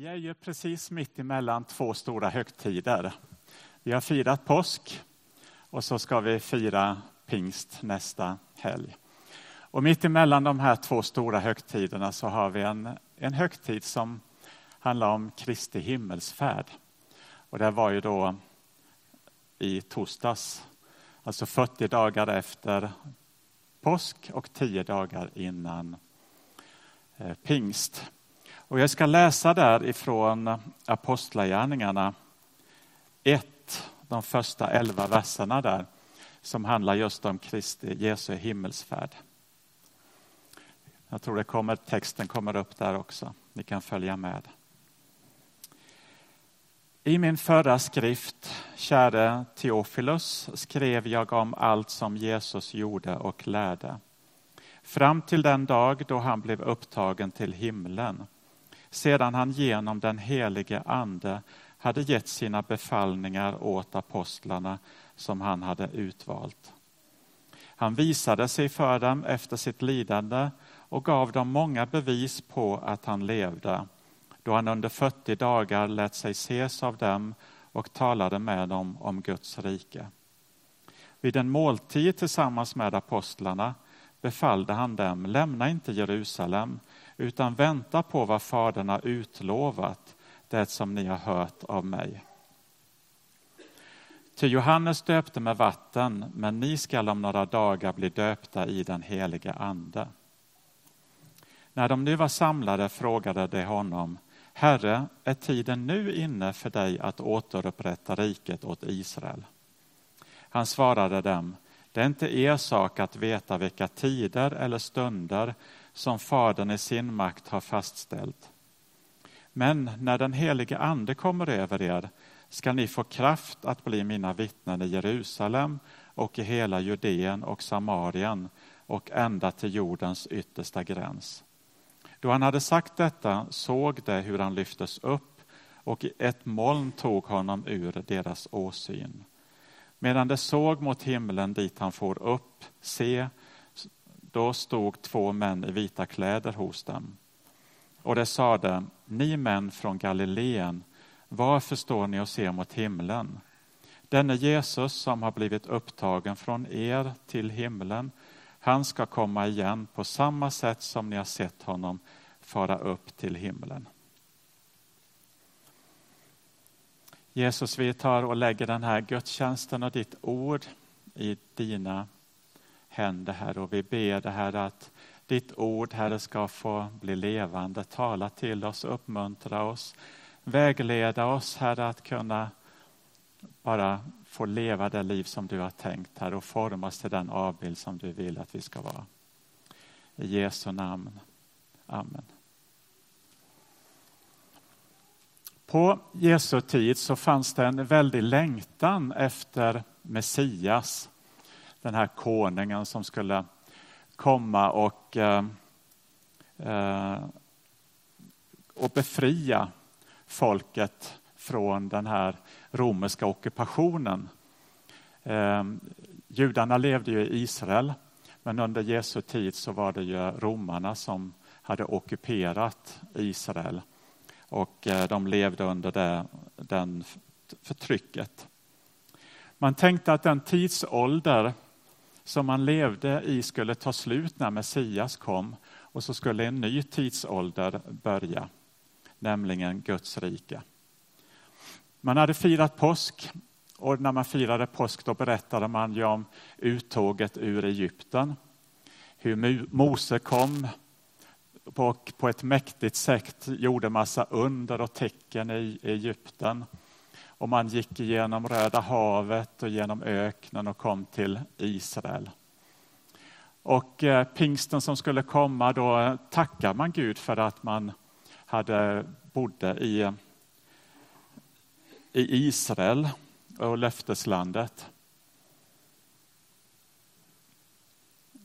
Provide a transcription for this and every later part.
Vi är ju precis mitt emellan två stora högtider. Vi har firat påsk och så ska vi fira pingst nästa helg. Och mitt emellan de här två stora högtiderna så har vi en, en högtid som handlar om Kristi himmelsfärd. Och det var ju då i torsdags, alltså 40 dagar efter påsk och 10 dagar innan eh, pingst. Och jag ska läsa där ifrån Apostlagärningarna 1, de första elva verserna där, som handlar just om Kristi, Jesu himmelsfärd. Jag tror det kommer, texten kommer upp där också. Ni kan följa med. I min förra skrift, käre Teofilus, skrev jag om allt som Jesus gjorde och lärde. Fram till den dag då han blev upptagen till himlen sedan han genom den helige Ande hade gett sina befallningar åt apostlarna som han hade utvalt. Han visade sig för dem efter sitt lidande och gav dem många bevis på att han levde, då han under 40 dagar lät sig ses av dem och talade med dem om Guds rike. Vid en måltid tillsammans med apostlarna befallde han dem, lämna inte Jerusalem, utan vänta på vad Fadern har utlovat, det som ni har hört av mig. Ty Johannes döpte med vatten, men ni skall om några dagar bli döpta i den heliga Ande. När de nu var samlade frågade de honom, Herre, är tiden nu inne för dig att återupprätta riket åt Israel? Han svarade dem, det är inte er sak att veta vilka tider eller stunder som Fadern i sin makt har fastställt. Men när den helige Ande kommer över er ska ni få kraft att bli mina vittnen i Jerusalem och i hela Judeen och Samarien och ända till jordens yttersta gräns. Då han hade sagt detta såg de hur han lyftes upp och ett moln tog honom ur deras åsyn. Medan de såg mot himlen dit han for upp, se, då stod två män i vita kläder hos dem. Och de sade, ni män från Galileen, varför står ni och ser mot himlen? Denne Jesus som har blivit upptagen från er till himlen, han ska komma igen på samma sätt som ni har sett honom fara upp till himlen. Jesus, vi tar och lägger den här gudstjänsten och ditt ord i dina händer, Herre. Och vi ber det här att ditt ord, Herre, ska få bli levande, tala till oss, uppmuntra oss, vägleda oss, Herre, att kunna bara få leva det liv som du har tänkt, Herre, och formas till den avbild som du vill att vi ska vara. I Jesu namn. Amen. På Jesu tid så fanns det en väldig längtan efter Messias den här konungen som skulle komma och, eh, eh, och befria folket från den här romerska ockupationen. Eh, judarna levde ju i Israel, men under Jesu tid så var det ju romarna som hade ockuperat Israel och eh, de levde under det den förtrycket. Man tänkte att den tidsålder som man levde i skulle ta slut när Messias kom och så skulle en ny tidsålder börja, nämligen Guds rike. Man hade firat påsk och när man firade påsk då berättade man ju om uttåget ur Egypten. Hur Mose kom och på ett mäktigt sätt gjorde massa under och tecken i Egypten och man gick igenom Röda havet och genom öknen och kom till Israel. Och eh, pingsten som skulle komma, då tackar man Gud för att man hade, bodde i, i Israel och löfteslandet.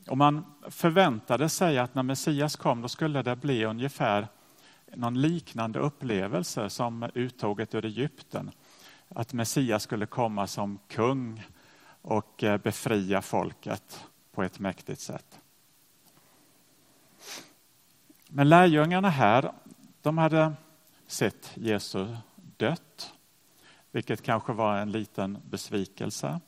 Och man förväntade sig att när Messias kom då skulle det bli ungefär någon liknande upplevelse som uttåget ur Egypten att Messias skulle komma som kung och eh, befria folket på ett mäktigt sätt. Men lärjungarna här, de hade sett Jesus dött, vilket kanske var en liten besvikelse.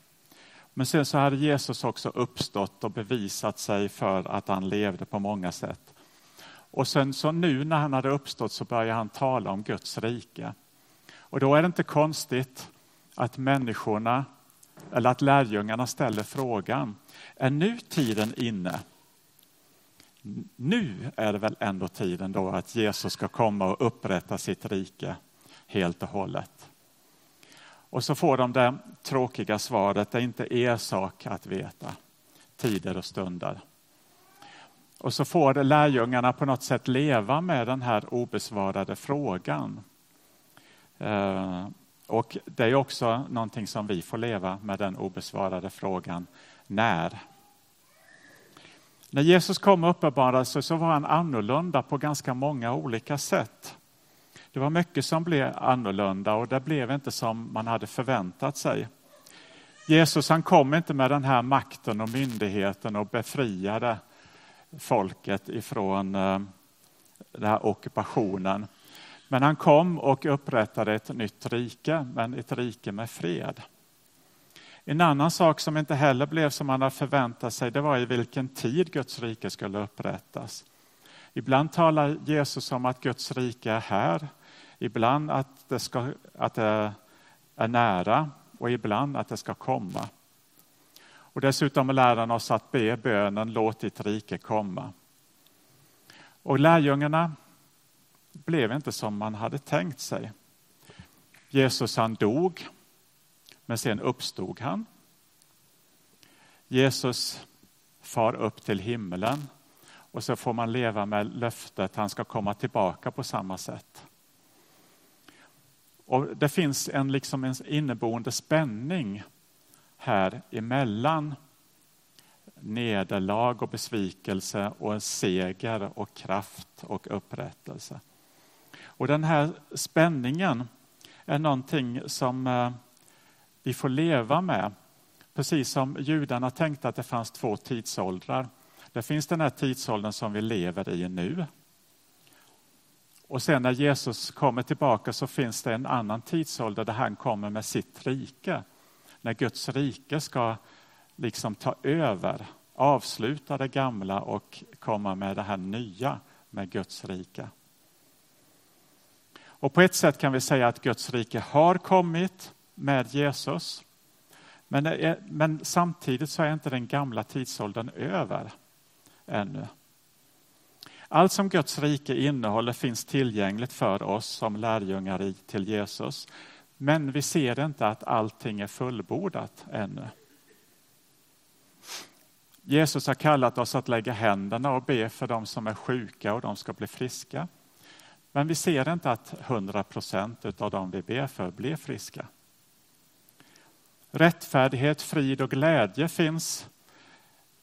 Men sen så hade Jesus också uppstått och bevisat sig för att han levde på många sätt. Och sen så nu när han hade uppstått så började han tala om Guds rike. Och då är det inte konstigt att människorna, eller att lärjungarna ställer frågan, är nu tiden inne? Nu är det väl ändå tiden då att Jesus ska komma och upprätta sitt rike helt och hållet. Och så får de det tråkiga svaret, det är inte er sak att veta tider och stunder. Och så får lärjungarna på något sätt leva med den här obesvarade frågan. Eh, och det är också någonting som vi får leva med den obesvarade frågan, när? När Jesus kom och uppenbarade sig så var han annorlunda på ganska många olika sätt. Det var mycket som blev annorlunda och det blev inte som man hade förväntat sig. Jesus han kom inte med den här makten och myndigheten och befriade folket ifrån eh, den här ockupationen. Men han kom och upprättade ett nytt rike, men ett rike med fred. En annan sak som inte heller blev som man hade förväntat sig, det var i vilken tid Guds rike skulle upprättas. Ibland talar Jesus om att Guds rike är här, ibland att det, ska, att det är nära och ibland att det ska komma. Och dessutom lär han oss att be bönen låt ditt rike komma. Och lärjungarna blev inte som man hade tänkt sig. Jesus han dog, men sen uppstod han. Jesus far upp till himlen och så får man leva med löftet att han ska komma tillbaka på samma sätt. Och Det finns en, liksom en inneboende spänning här emellan nederlag och besvikelse och en seger och kraft och upprättelse. Och den här spänningen är någonting som eh, vi får leva med. Precis som judarna tänkte att det fanns två tidsåldrar. Det finns den här tidsåldern som vi lever i nu. Och sen när Jesus kommer tillbaka så finns det en annan tidsålder där han kommer med sitt rike. När Guds rike ska liksom ta över, avsluta det gamla och komma med det här nya med Guds rike. Och på ett sätt kan vi säga att Guds rike har kommit med Jesus. Men, är, men samtidigt så är inte den gamla tidsåldern över ännu. Allt som Guds rike innehåller finns tillgängligt för oss som lärjungar till Jesus. Men vi ser inte att allting är fullbordat ännu. Jesus har kallat oss att lägga händerna och be för de som är sjuka och de ska bli friska. Men vi ser inte att 100 procent av dem vi ber för blir friska. Rättfärdighet, frid och glädje finns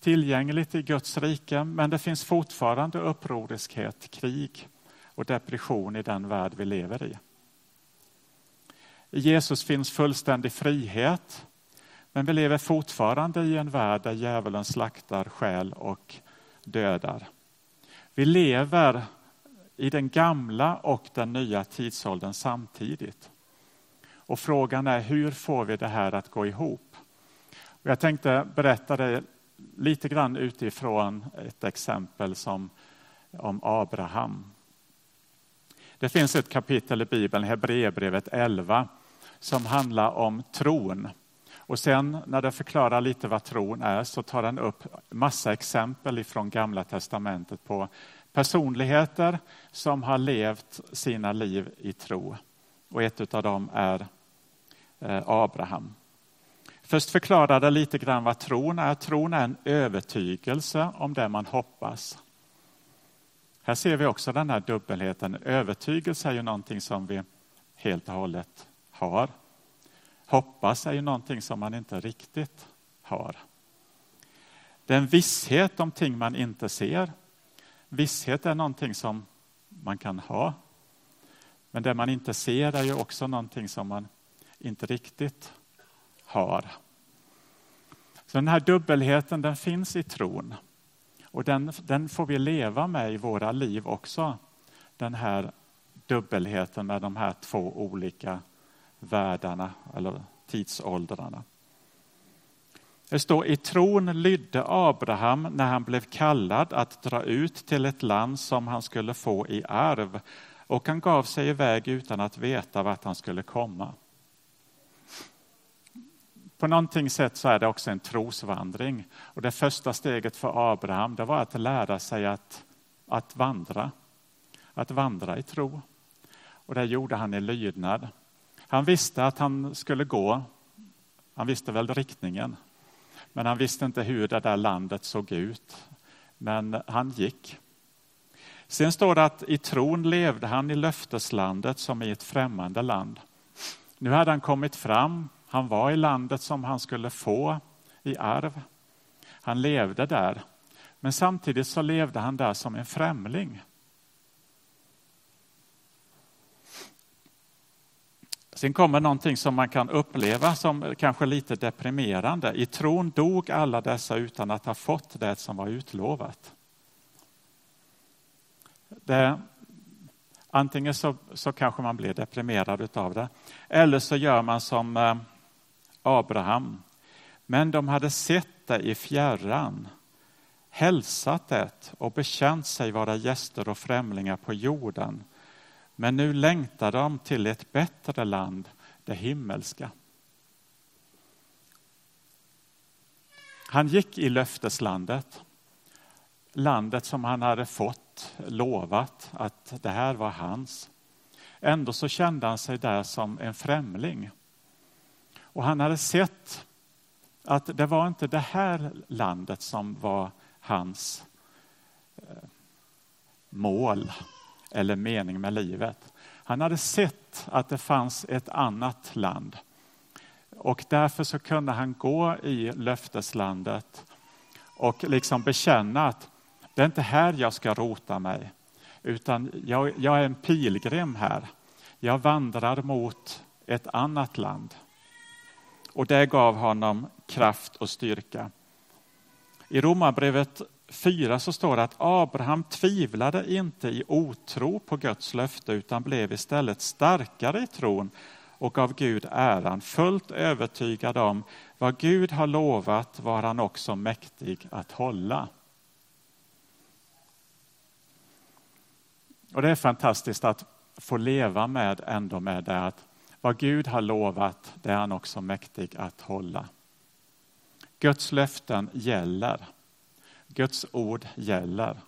tillgängligt i Guds rike, men det finns fortfarande upproriskhet, krig och depression i den värld vi lever i. I Jesus finns fullständig frihet, men vi lever fortfarande i en värld där djävulen slaktar själ och dödar. Vi lever i den gamla och den nya tidsåldern samtidigt. Och frågan är hur får vi det här att gå ihop? Och jag tänkte berätta det lite grann utifrån ett exempel som om Abraham. Det finns ett kapitel i Bibeln, Hebreerbrevet 11, som handlar om tron. Och sen när det förklarar lite vad tron är så tar den upp massa exempel ifrån Gamla testamentet på personligheter som har levt sina liv i tro. Och ett av dem är eh, Abraham. Först förklarade jag lite grann vad tron är. Tron är en övertygelse om det man hoppas. Här ser vi också den här dubbelheten. Övertygelse är ju någonting som vi helt och hållet har. Hoppas är ju någonting som man inte riktigt har. Det är en visshet om ting man inte ser. Visshet är någonting som man kan ha. Men det man inte ser är ju också någonting som man inte riktigt har. Så den här dubbelheten den finns i tron. Och den, den får vi leva med i våra liv också. Den här dubbelheten med de här två olika världarna eller tidsåldrarna. Det står i tron lydde Abraham när han blev kallad att dra ut till ett land som han skulle få i arv och han gav sig iväg utan att veta vart han skulle komma. På någonting sätt så är det också en trosvandring. Och det första steget för Abraham det var att lära sig att, att vandra. Att vandra i tro. Och det gjorde han i lydnad. Han visste att han skulle gå. Han visste väl riktningen. Men han visste inte hur det där landet såg ut. Men han gick. Sen står det att i tron levde han i löfteslandet som i ett främmande land. Nu hade han kommit fram, han var i landet som han skulle få i arv. Han levde där, men samtidigt så levde han där som en främling. Sen kommer någonting som man kan uppleva som kanske lite deprimerande. I tron dog alla dessa utan att ha fått det som var utlovat. Det, antingen så, så kanske man blir deprimerad av det, eller så gör man som eh, Abraham. Men de hade sett det i fjärran, hälsat det och bekänt sig vara gäster och främlingar på jorden. Men nu längtar de till ett bättre land, det himmelska. Han gick i löfteslandet, landet som han hade fått, lovat att det här var hans. Ändå så kände han sig där som en främling. Och han hade sett att det var inte det här landet som var hans eh, mål eller mening med livet. Han hade sett att det fanns ett annat land. Och därför så kunde han gå i löfteslandet och liksom bekänna att det är inte här jag ska rota mig, utan jag, jag är en pilgrim här. Jag vandrar mot ett annat land. Och det gav honom kraft och styrka. I Romarbrevet 4 så står det att Abraham tvivlade inte i otro på Guds löfte utan blev istället starkare i tron och gav Gud äran, fullt övertygad om vad Gud har lovat var han också mäktig att hålla. Och Det är fantastiskt att få leva med ändå med det att vad Gud har lovat, det är han också mäktig att hålla. Guds löften gäller. Guds ord gäller.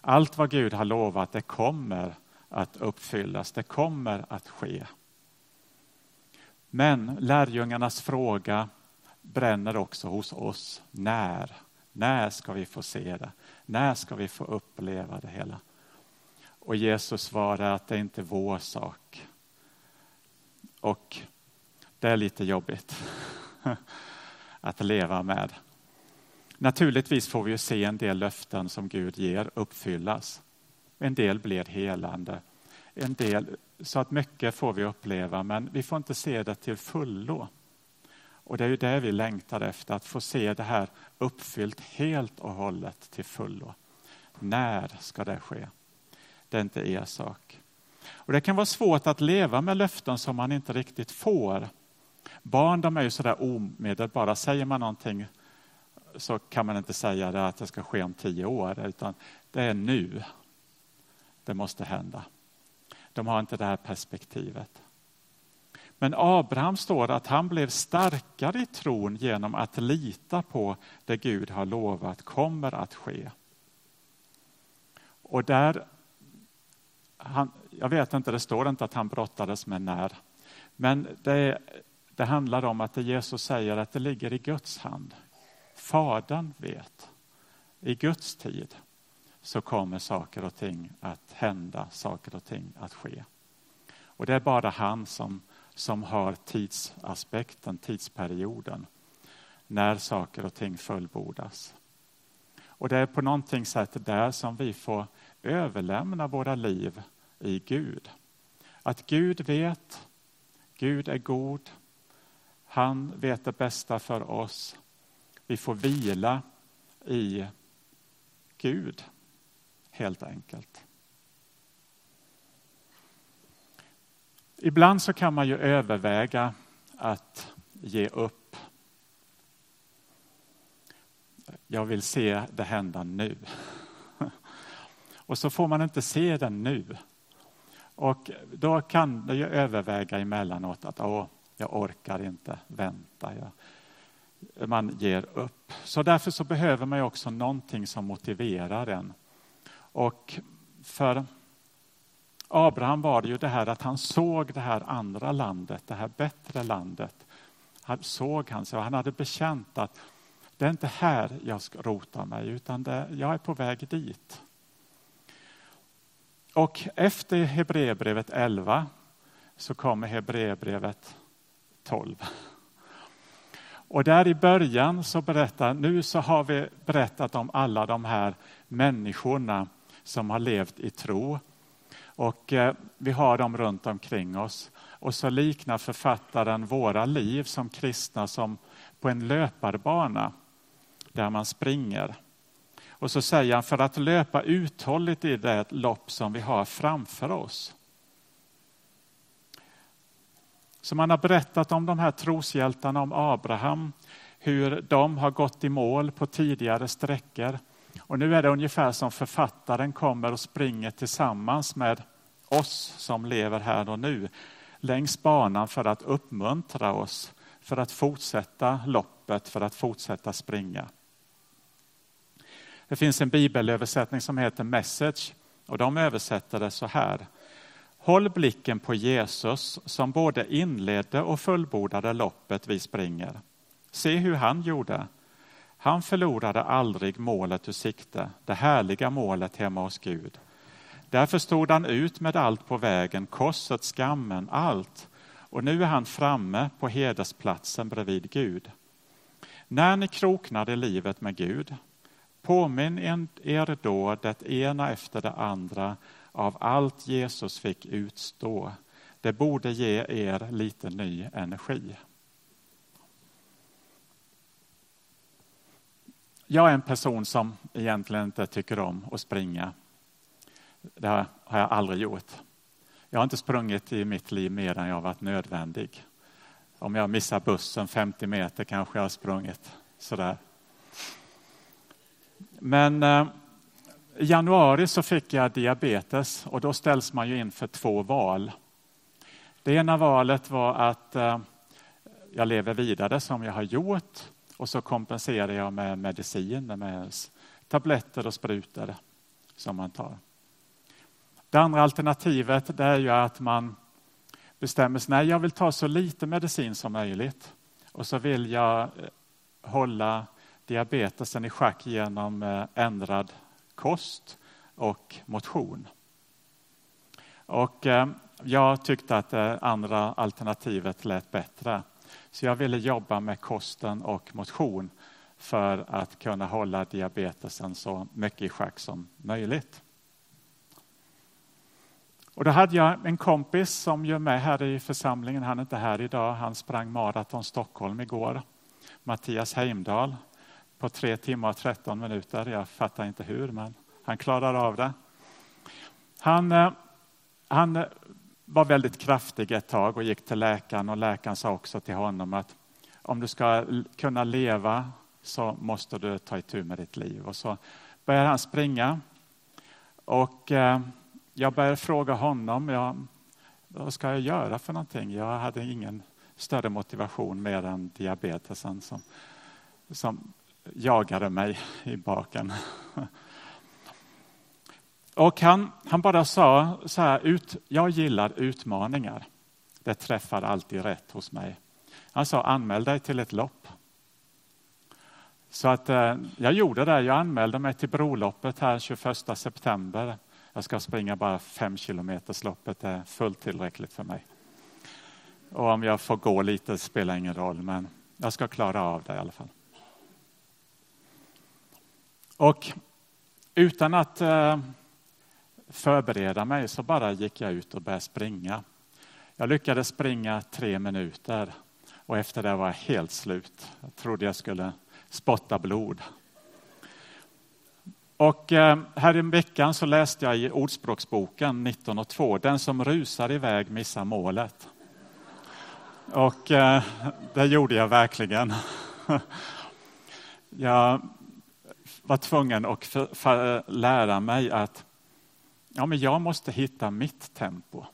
Allt vad Gud har lovat, det kommer att uppfyllas. Det kommer att ske. Men lärjungarnas fråga bränner också hos oss. När? När ska vi få se det? När ska vi få uppleva det hela? Och Jesus svarar att det inte är vår sak. Och det är lite jobbigt att leva med. Naturligtvis får vi se en del löften som Gud ger uppfyllas. En del blir helande. En del, så att mycket får vi uppleva, men vi får inte se det till fullo. Och det är ju det vi längtar efter, att få se det här uppfyllt helt och hållet till fullo. När ska det ske? Det är inte er sak. Och Det kan vara svårt att leva med löften som man inte riktigt får. Barn de är ju sådär omedelbara. Säger man någonting så kan man inte säga det att det ska ske om tio år, utan det är nu det måste hända. De har inte det här perspektivet. Men Abraham står att han blev starkare i tron genom att lita på det Gud har lovat kommer att ske. Och där, han, jag vet inte, det står inte att han brottades med när. Men det, det handlar om att det Jesus säger att det ligger i Guds hand. Fadern vet. I Guds tid så kommer saker och ting att hända, saker och ting att ske. Och det är bara han som, som har tidsaspekten, tidsperioden, när saker och ting fullbordas. Och det är på någonting sätt där som vi får överlämna våra liv i Gud. Att Gud vet, Gud är god, han vet det bästa för oss vi får vila i Gud, helt enkelt. Ibland så kan man ju överväga att ge upp. Jag vill se det hända nu. Och så får man inte se det nu. Och då kan det ju överväga emellanåt att Åh, jag orkar inte vänta. Jag, man ger upp. Så därför så behöver man ju också någonting som motiverar en. Och för Abraham var det ju det här att han såg det här andra landet, det här bättre landet. Han såg han så han hade bekänt att det är inte här jag ska rota mig utan det, jag är på väg dit. Och efter Hebreerbrevet 11 så kommer Hebreerbrevet 12. Och där i början så berättar, nu så har vi berättat om alla de här människorna som har levt i tro. Och eh, vi har dem runt omkring oss. Och så liknar författaren våra liv som kristna som på en löparbana där man springer. Och så säger han, för att löpa uthålligt i det lopp som vi har framför oss. Som man har berättat om de här troshjältarna, om Abraham, hur de har gått i mål på tidigare sträckor. Och nu är det ungefär som författaren kommer och springer tillsammans med oss som lever här och nu längs banan för att uppmuntra oss, för att fortsätta loppet, för att fortsätta springa. Det finns en bibelöversättning som heter Message och de översätter det så här. Håll blicken på Jesus som både inledde och fullbordade loppet vi springer. Se hur han gjorde. Han förlorade aldrig målet ur sikte, det härliga målet hemma hos Gud. Därför stod han ut med allt på vägen, korset, skammen, allt. Och nu är han framme på hedersplatsen bredvid Gud. När ni kroknade livet med Gud, Påminn er då det ena efter det andra av allt Jesus fick utstå. Det borde ge er lite ny energi. Jag är en person som egentligen inte tycker om att springa. Det har jag aldrig gjort. Jag har inte sprungit i mitt liv mer än jag varit nödvändig. Om jag missar bussen 50 meter kanske jag har sprungit sådär. Men eh, i januari så fick jag diabetes och då ställs man ju inför två val. Det ena valet var att eh, jag lever vidare som jag har gjort och så kompenserar jag med medicin, med tabletter och sprutor som man tar. Det andra alternativet det är ju att man bestämmer sig, nej jag vill ta så lite medicin som möjligt och så vill jag eh, hålla diabetesen i schack genom eh, ändrad kost och motion. Och eh, jag tyckte att det andra alternativet lät bättre. Så jag ville jobba med kosten och motion för att kunna hålla diabetesen så mycket i schack som möjligt. Och då hade jag en kompis som är med här i församlingen. Han är inte här idag. Han sprang maraton Stockholm igår. Mattias Heimdal på tre timmar och 13 minuter. Jag fattar inte hur, men han klarar av det. Han, eh, han var väldigt kraftig ett tag och gick till läkaren och läkaren sa också till honom att om du ska kunna leva så måste du ta itu med ditt liv. Och så började han springa och eh, jag började fråga honom, ja, vad ska jag göra för någonting? Jag hade ingen större motivation mer än diabetesen som, som jagade mig i baken. Och han, han bara sa så här, ut, jag gillar utmaningar. Det träffar alltid rätt hos mig. Han sa, anmäl dig till ett lopp. Så att eh, jag gjorde det. Jag anmälde mig till Broloppet här 21 september. Jag ska springa bara fem kilometers loppet. Det är fullt tillräckligt för mig. Och om jag får gå lite spelar ingen roll, men jag ska klara av det i alla fall. Och utan att eh, förbereda mig så bara gick jag ut och började springa. Jag lyckades springa tre minuter och efter det var jag helt slut. Jag trodde jag skulle spotta blod. Och eh, här i veckan så läste jag i Ordspråksboken 19 och 2, den som rusar iväg missar målet. Och eh, det gjorde jag verkligen. Jag var tvungen att för, för, lära mig att ja, men jag måste hitta mitt tempo.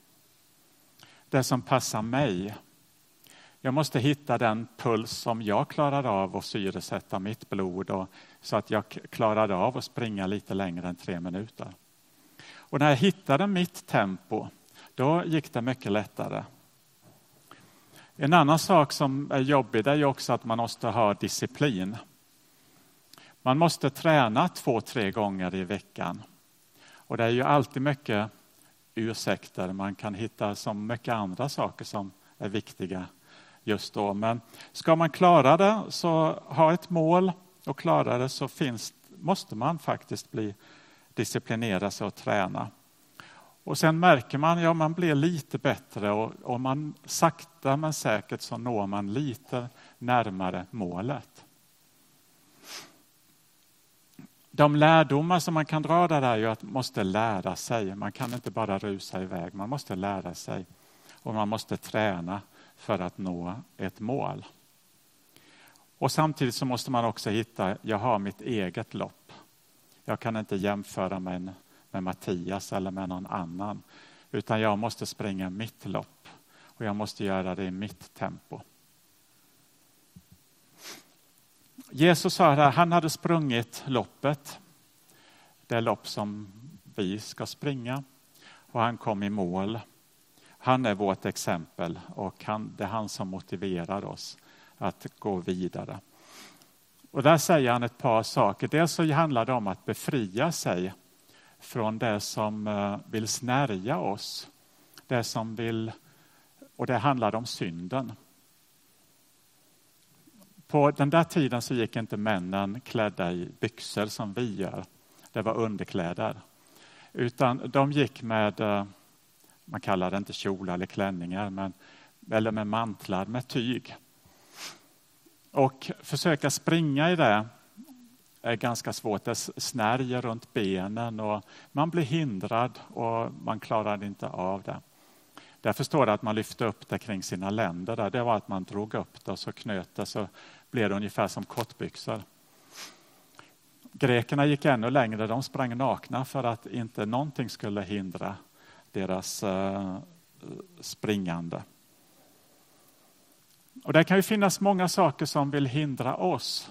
Det som passar mig. Jag måste hitta den puls som jag klarar av att syresätta mitt blod och, så att jag klarar av att springa lite längre än tre minuter. Och när jag hittade mitt tempo, då gick det mycket lättare. En annan sak som är jobbig är också att man måste ha disciplin. Man måste träna två, tre gånger i veckan. Och det är ju alltid mycket ursäkter. Man kan hitta så mycket andra saker som är viktiga just då. Men ska man klara det, så ha ett mål och klara det så finns, måste man faktiskt bli disciplinera sig och träna. Och sen märker man, ja man blir lite bättre och, och man sakta men säkert så når man lite närmare målet. De lärdomar som man kan dra där är ju att man måste lära sig. Man kan inte bara rusa iväg, man måste lära sig. Och man måste träna för att nå ett mål. Och samtidigt så måste man också hitta, jag har mitt eget lopp. Jag kan inte jämföra mig med Mattias eller med någon annan. Utan jag måste springa mitt lopp och jag måste göra det i mitt tempo. Jesus sa att han hade sprungit loppet, det lopp som vi ska springa och han kom i mål. Han är vårt exempel och han, det är han som motiverar oss att gå vidare. Och där säger han ett par saker. Dels så handlar det om att befria sig från det som eh, vill snärja oss. Det som vill, och det handlar om synden. På den där tiden så gick inte männen klädda i byxor som vi gör. Det var underkläder. Utan de gick med, eh, man kallar det inte kjolar eller klänningar, men, eller med mantlar med tyg. Och försöka springa i det är ganska svårt. Det snärjer runt benen och man blir hindrad och man klarar inte av det. Därför står det att man lyfte upp det kring sina länder. Där. Det var att man drog upp det och så knöt det så blev det ungefär som kortbyxor. Grekerna gick ännu längre. De sprang nakna för att inte någonting skulle hindra deras eh, springande. Och det kan ju finnas många saker som vill hindra oss.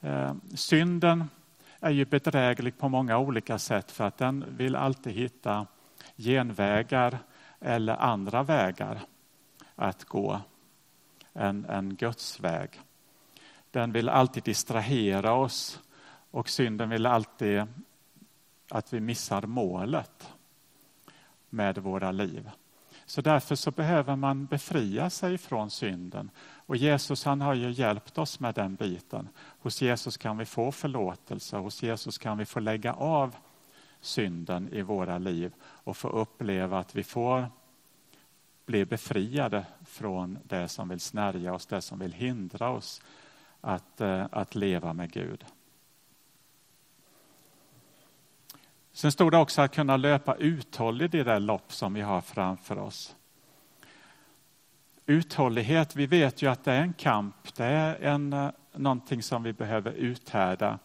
Eh, synden är ju bedräglig på många olika sätt för att den vill alltid hitta genvägar eller andra vägar att gå än, än Guds väg. Den vill alltid distrahera oss och synden vill alltid att vi missar målet med våra liv. Så därför så behöver man befria sig från synden. Och Jesus han har ju hjälpt oss med den biten. Hos Jesus kan vi få förlåtelse, hos Jesus kan vi få lägga av synden i våra liv och få uppleva att vi får bli befriade från det som vill snärja oss, det som vill hindra oss att, eh, att leva med Gud. Sen stod det också att kunna löpa uthålligt i det lopp som vi har framför oss. Uthållighet, vi vet ju att det är en kamp, det är en, eh, någonting som vi behöver uthärda.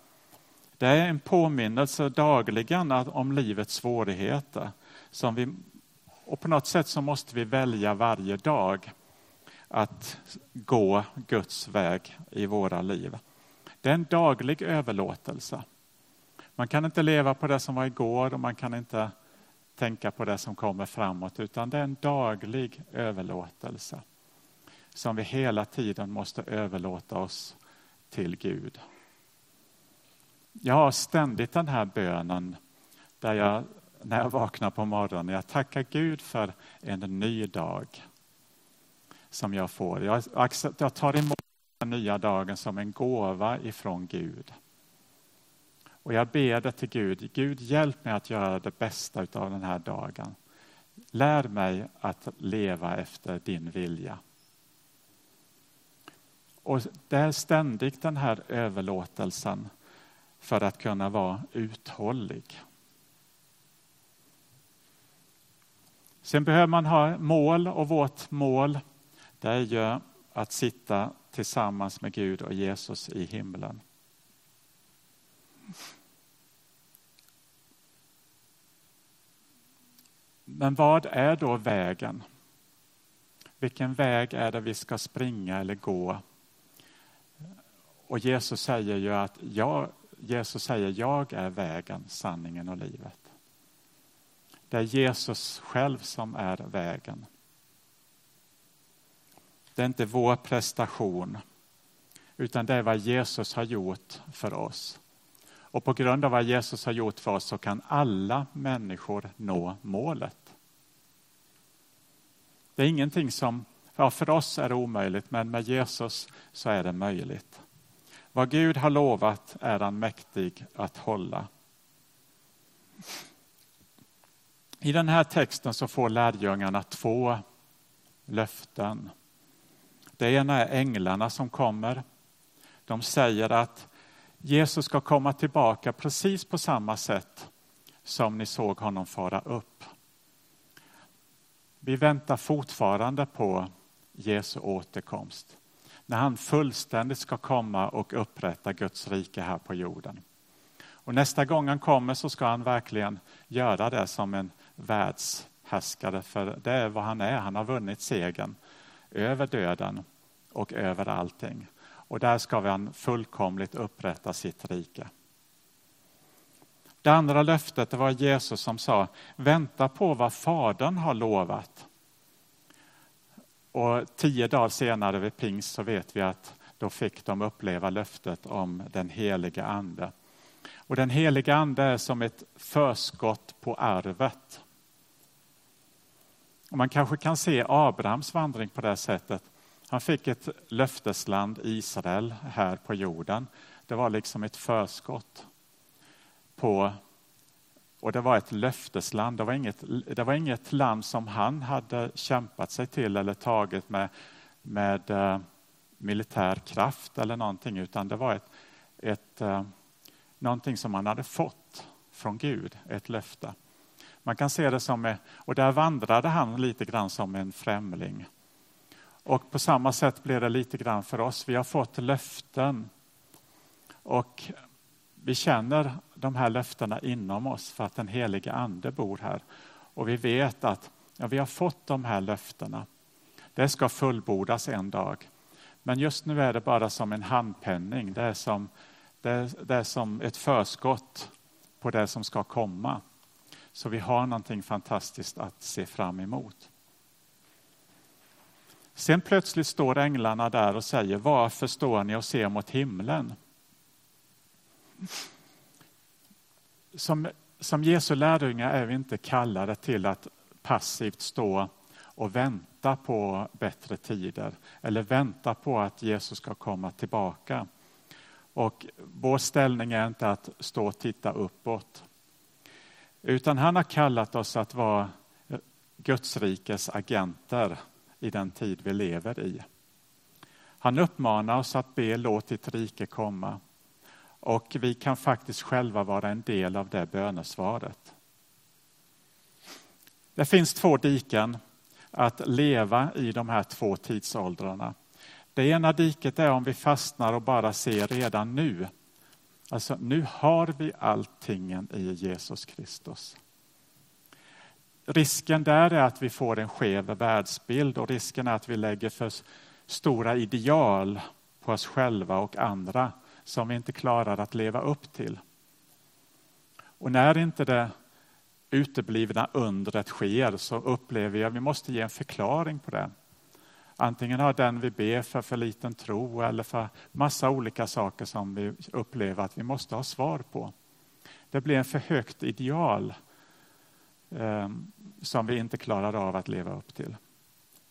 Det är en påminnelse dagligen om livets svårigheter. Som vi, och på något sätt så måste vi välja varje dag att gå Guds väg i våra liv. Det är en daglig överlåtelse. Man kan inte leva på det som var igår och man kan inte tänka på det som kommer framåt utan det är en daglig överlåtelse som vi hela tiden måste överlåta oss till Gud. Jag har ständigt den här bönen där jag, när jag vaknar på morgonen, jag tackar Gud för en ny dag som jag får. Jag, jag tar emot den nya dagen som en gåva ifrån Gud. Och jag ber det till Gud. Gud, hjälp mig att göra det bästa av den här dagen. Lär mig att leva efter din vilja. Och det är ständigt den här överlåtelsen för att kunna vara uthållig. Sen behöver man ha mål och vårt mål det är ju att sitta tillsammans med Gud och Jesus i himlen. Men vad är då vägen? Vilken väg är det vi ska springa eller gå? Och Jesus säger ju att jag, Jesus säger jag är vägen, sanningen och livet. Det är Jesus själv som är vägen. Det är inte vår prestation, utan det är vad Jesus har gjort för oss. Och på grund av vad Jesus har gjort för oss så kan alla människor nå målet. Det är ingenting som, ja, för oss är det omöjligt, men med Jesus så är det möjligt. Vad Gud har lovat är han mäktig att hålla. I den här texten så får lärjungarna två löften. Det ena är änglarna som kommer. De säger att Jesus ska komma tillbaka precis på samma sätt som ni såg honom fara upp. Vi väntar fortfarande på Jesu återkomst när han fullständigt ska komma och upprätta Guds rike här på jorden. Och nästa gång han kommer så ska han verkligen göra det som en världshärskare, för det är vad han är. Han har vunnit segern över döden och över allting. Och där ska han fullkomligt upprätta sitt rike. Det andra löftet det var Jesus som sa, vänta på vad Fadern har lovat. Och tio dagar senare vid pingst så vet vi att då fick de uppleva löftet om den heliga ande. Och den heliga ande är som ett förskott på arvet. Och man kanske kan se Abrahams vandring på det sättet. Han fick ett löftesland Israel här på jorden. Det var liksom ett förskott på och det var ett löftesland. Det var, inget, det var inget land som han hade kämpat sig till eller tagit med, med uh, militär kraft eller någonting, utan det var ett, ett, uh, någonting som han hade fått från Gud, ett löfte. Man kan se det som, och där vandrade han lite grann som en främling. Och på samma sätt blir det lite grann för oss. Vi har fått löften. Och vi känner de här löftena inom oss för att den helige ande bor här. Och vi vet att ja, vi har fått de här löftena. Det ska fullbordas en dag. Men just nu är det bara som en handpenning. Det är som, det är, det är som ett förskott på det som ska komma. Så vi har någonting fantastiskt att se fram emot. Sen plötsligt står änglarna där och säger, varför står ni och ser mot himlen? Som, som Jesu lärjungar är vi inte kallade till att passivt stå och vänta på bättre tider eller vänta på att Jesus ska komma tillbaka. Och vår ställning är inte att stå och titta uppåt. Utan han har kallat oss att vara Guds rikes agenter i den tid vi lever i. Han uppmanar oss att be låt ditt rike komma. Och vi kan faktiskt själva vara en del av det bönesvaret. Det finns två diken att leva i de här två tidsåldrarna. Det ena diket är om vi fastnar och bara ser redan nu. Alltså nu har vi alltingen i Jesus Kristus. Risken där är att vi får en skev världsbild och risken är att vi lägger för stora ideal på oss själva och andra som vi inte klarar att leva upp till. Och när inte det uteblivna undret sker så upplever jag att vi måste ge en förklaring på det. Antingen har den vi ber för för liten tro eller för massa olika saker som vi upplever att vi måste ha svar på. Det blir en för högt ideal Ehm, som vi inte klarar av att leva upp till.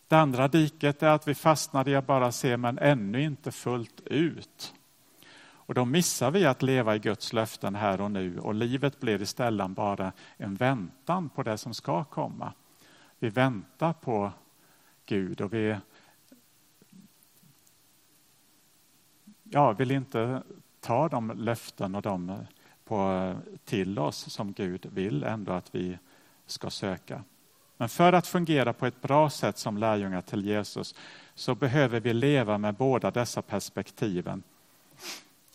Det andra diket är att vi fastnar i att bara se men ännu inte fullt ut. Och då missar vi att leva i Guds löften här och nu och livet blir istället bara en väntan på det som ska komma. Vi väntar på Gud och vi ja, vill inte ta de löften och de på, till oss som Gud vill ändå att vi ska söka. Men för att fungera på ett bra sätt som lärjungar till Jesus så behöver vi leva med båda dessa perspektiven.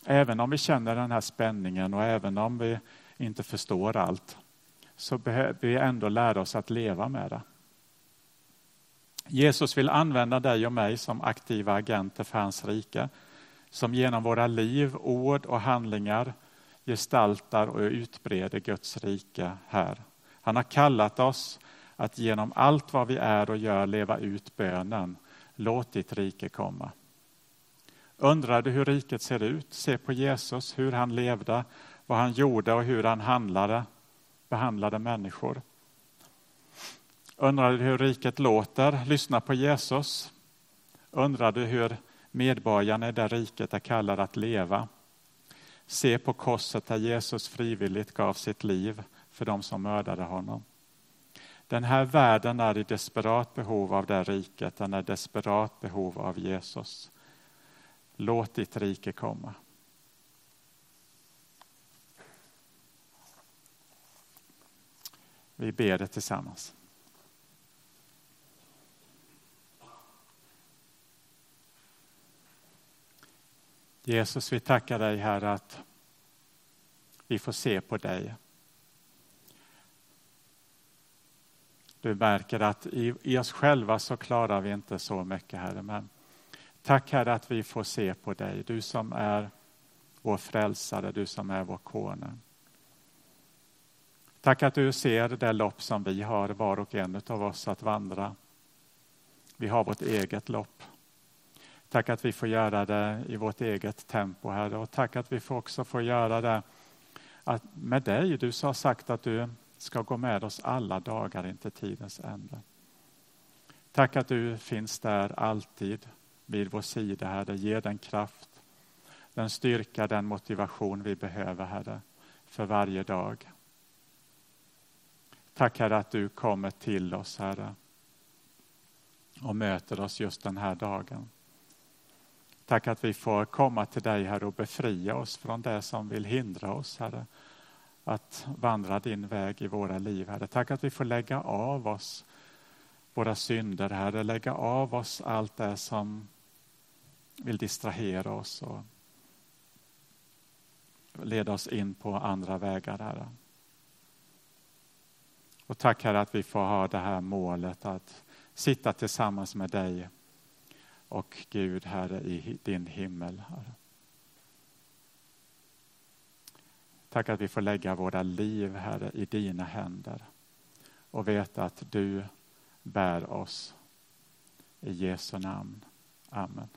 Även om vi känner den här spänningen och även om vi inte förstår allt så behöver vi ändå lära oss att leva med det. Jesus vill använda dig och mig som aktiva agenter för hans rike som genom våra liv, ord och handlingar gestaltar och utbreder Guds rike här. Han har kallat oss att genom allt vad vi är och gör leva ut bönen. Låt ditt rike komma. Undrar du hur riket ser ut? Se på Jesus, hur han levde, vad han gjorde och hur han handlade, behandlade människor. Undrar du hur riket låter? Lyssna på Jesus. Undrar du hur medborgarna i det riket är kallade att leva? Se på korset där Jesus frivilligt gav sitt liv för de som mördade honom. Den här världen är i desperat behov av det riket, den är i desperat behov av Jesus. Låt ditt rike komma. Vi ber det tillsammans. Jesus, vi tackar dig Herre att vi får se på dig. Du märker att i, i oss själva så klarar vi inte så mycket Herre. Men tack Herre att vi får se på dig. Du som är vår frälsare, du som är vår konung. Tack att du ser det lopp som vi har, var och en av oss, att vandra. Vi har vårt eget lopp. Tack att vi får göra det i vårt eget tempo, Herre. Och tack att vi också får göra det att med dig. Du har sagt att du ska gå med oss alla dagar in till tidens ände. Tack att du finns där alltid vid vår sida, Herre. Ge den kraft, den styrka, den motivation vi behöver, Herre, för varje dag. Tack Herre att du kommer till oss, Herre, och möter oss just den här dagen. Tack att vi får komma till dig, Herre, och befria oss från det som vill hindra oss, Herre, att vandra din väg i våra liv, Herre. Tack att vi får lägga av oss våra synder, Herre, lägga av oss allt det som vill distrahera oss och leda oss in på andra vägar, Herre. Och tack Herre att vi får ha det här målet att sitta tillsammans med dig och Gud, Herre, i din himmel. Herre. Tack att vi får lägga våra liv, Herre, i dina händer och veta att du bär oss. I Jesu namn. Amen.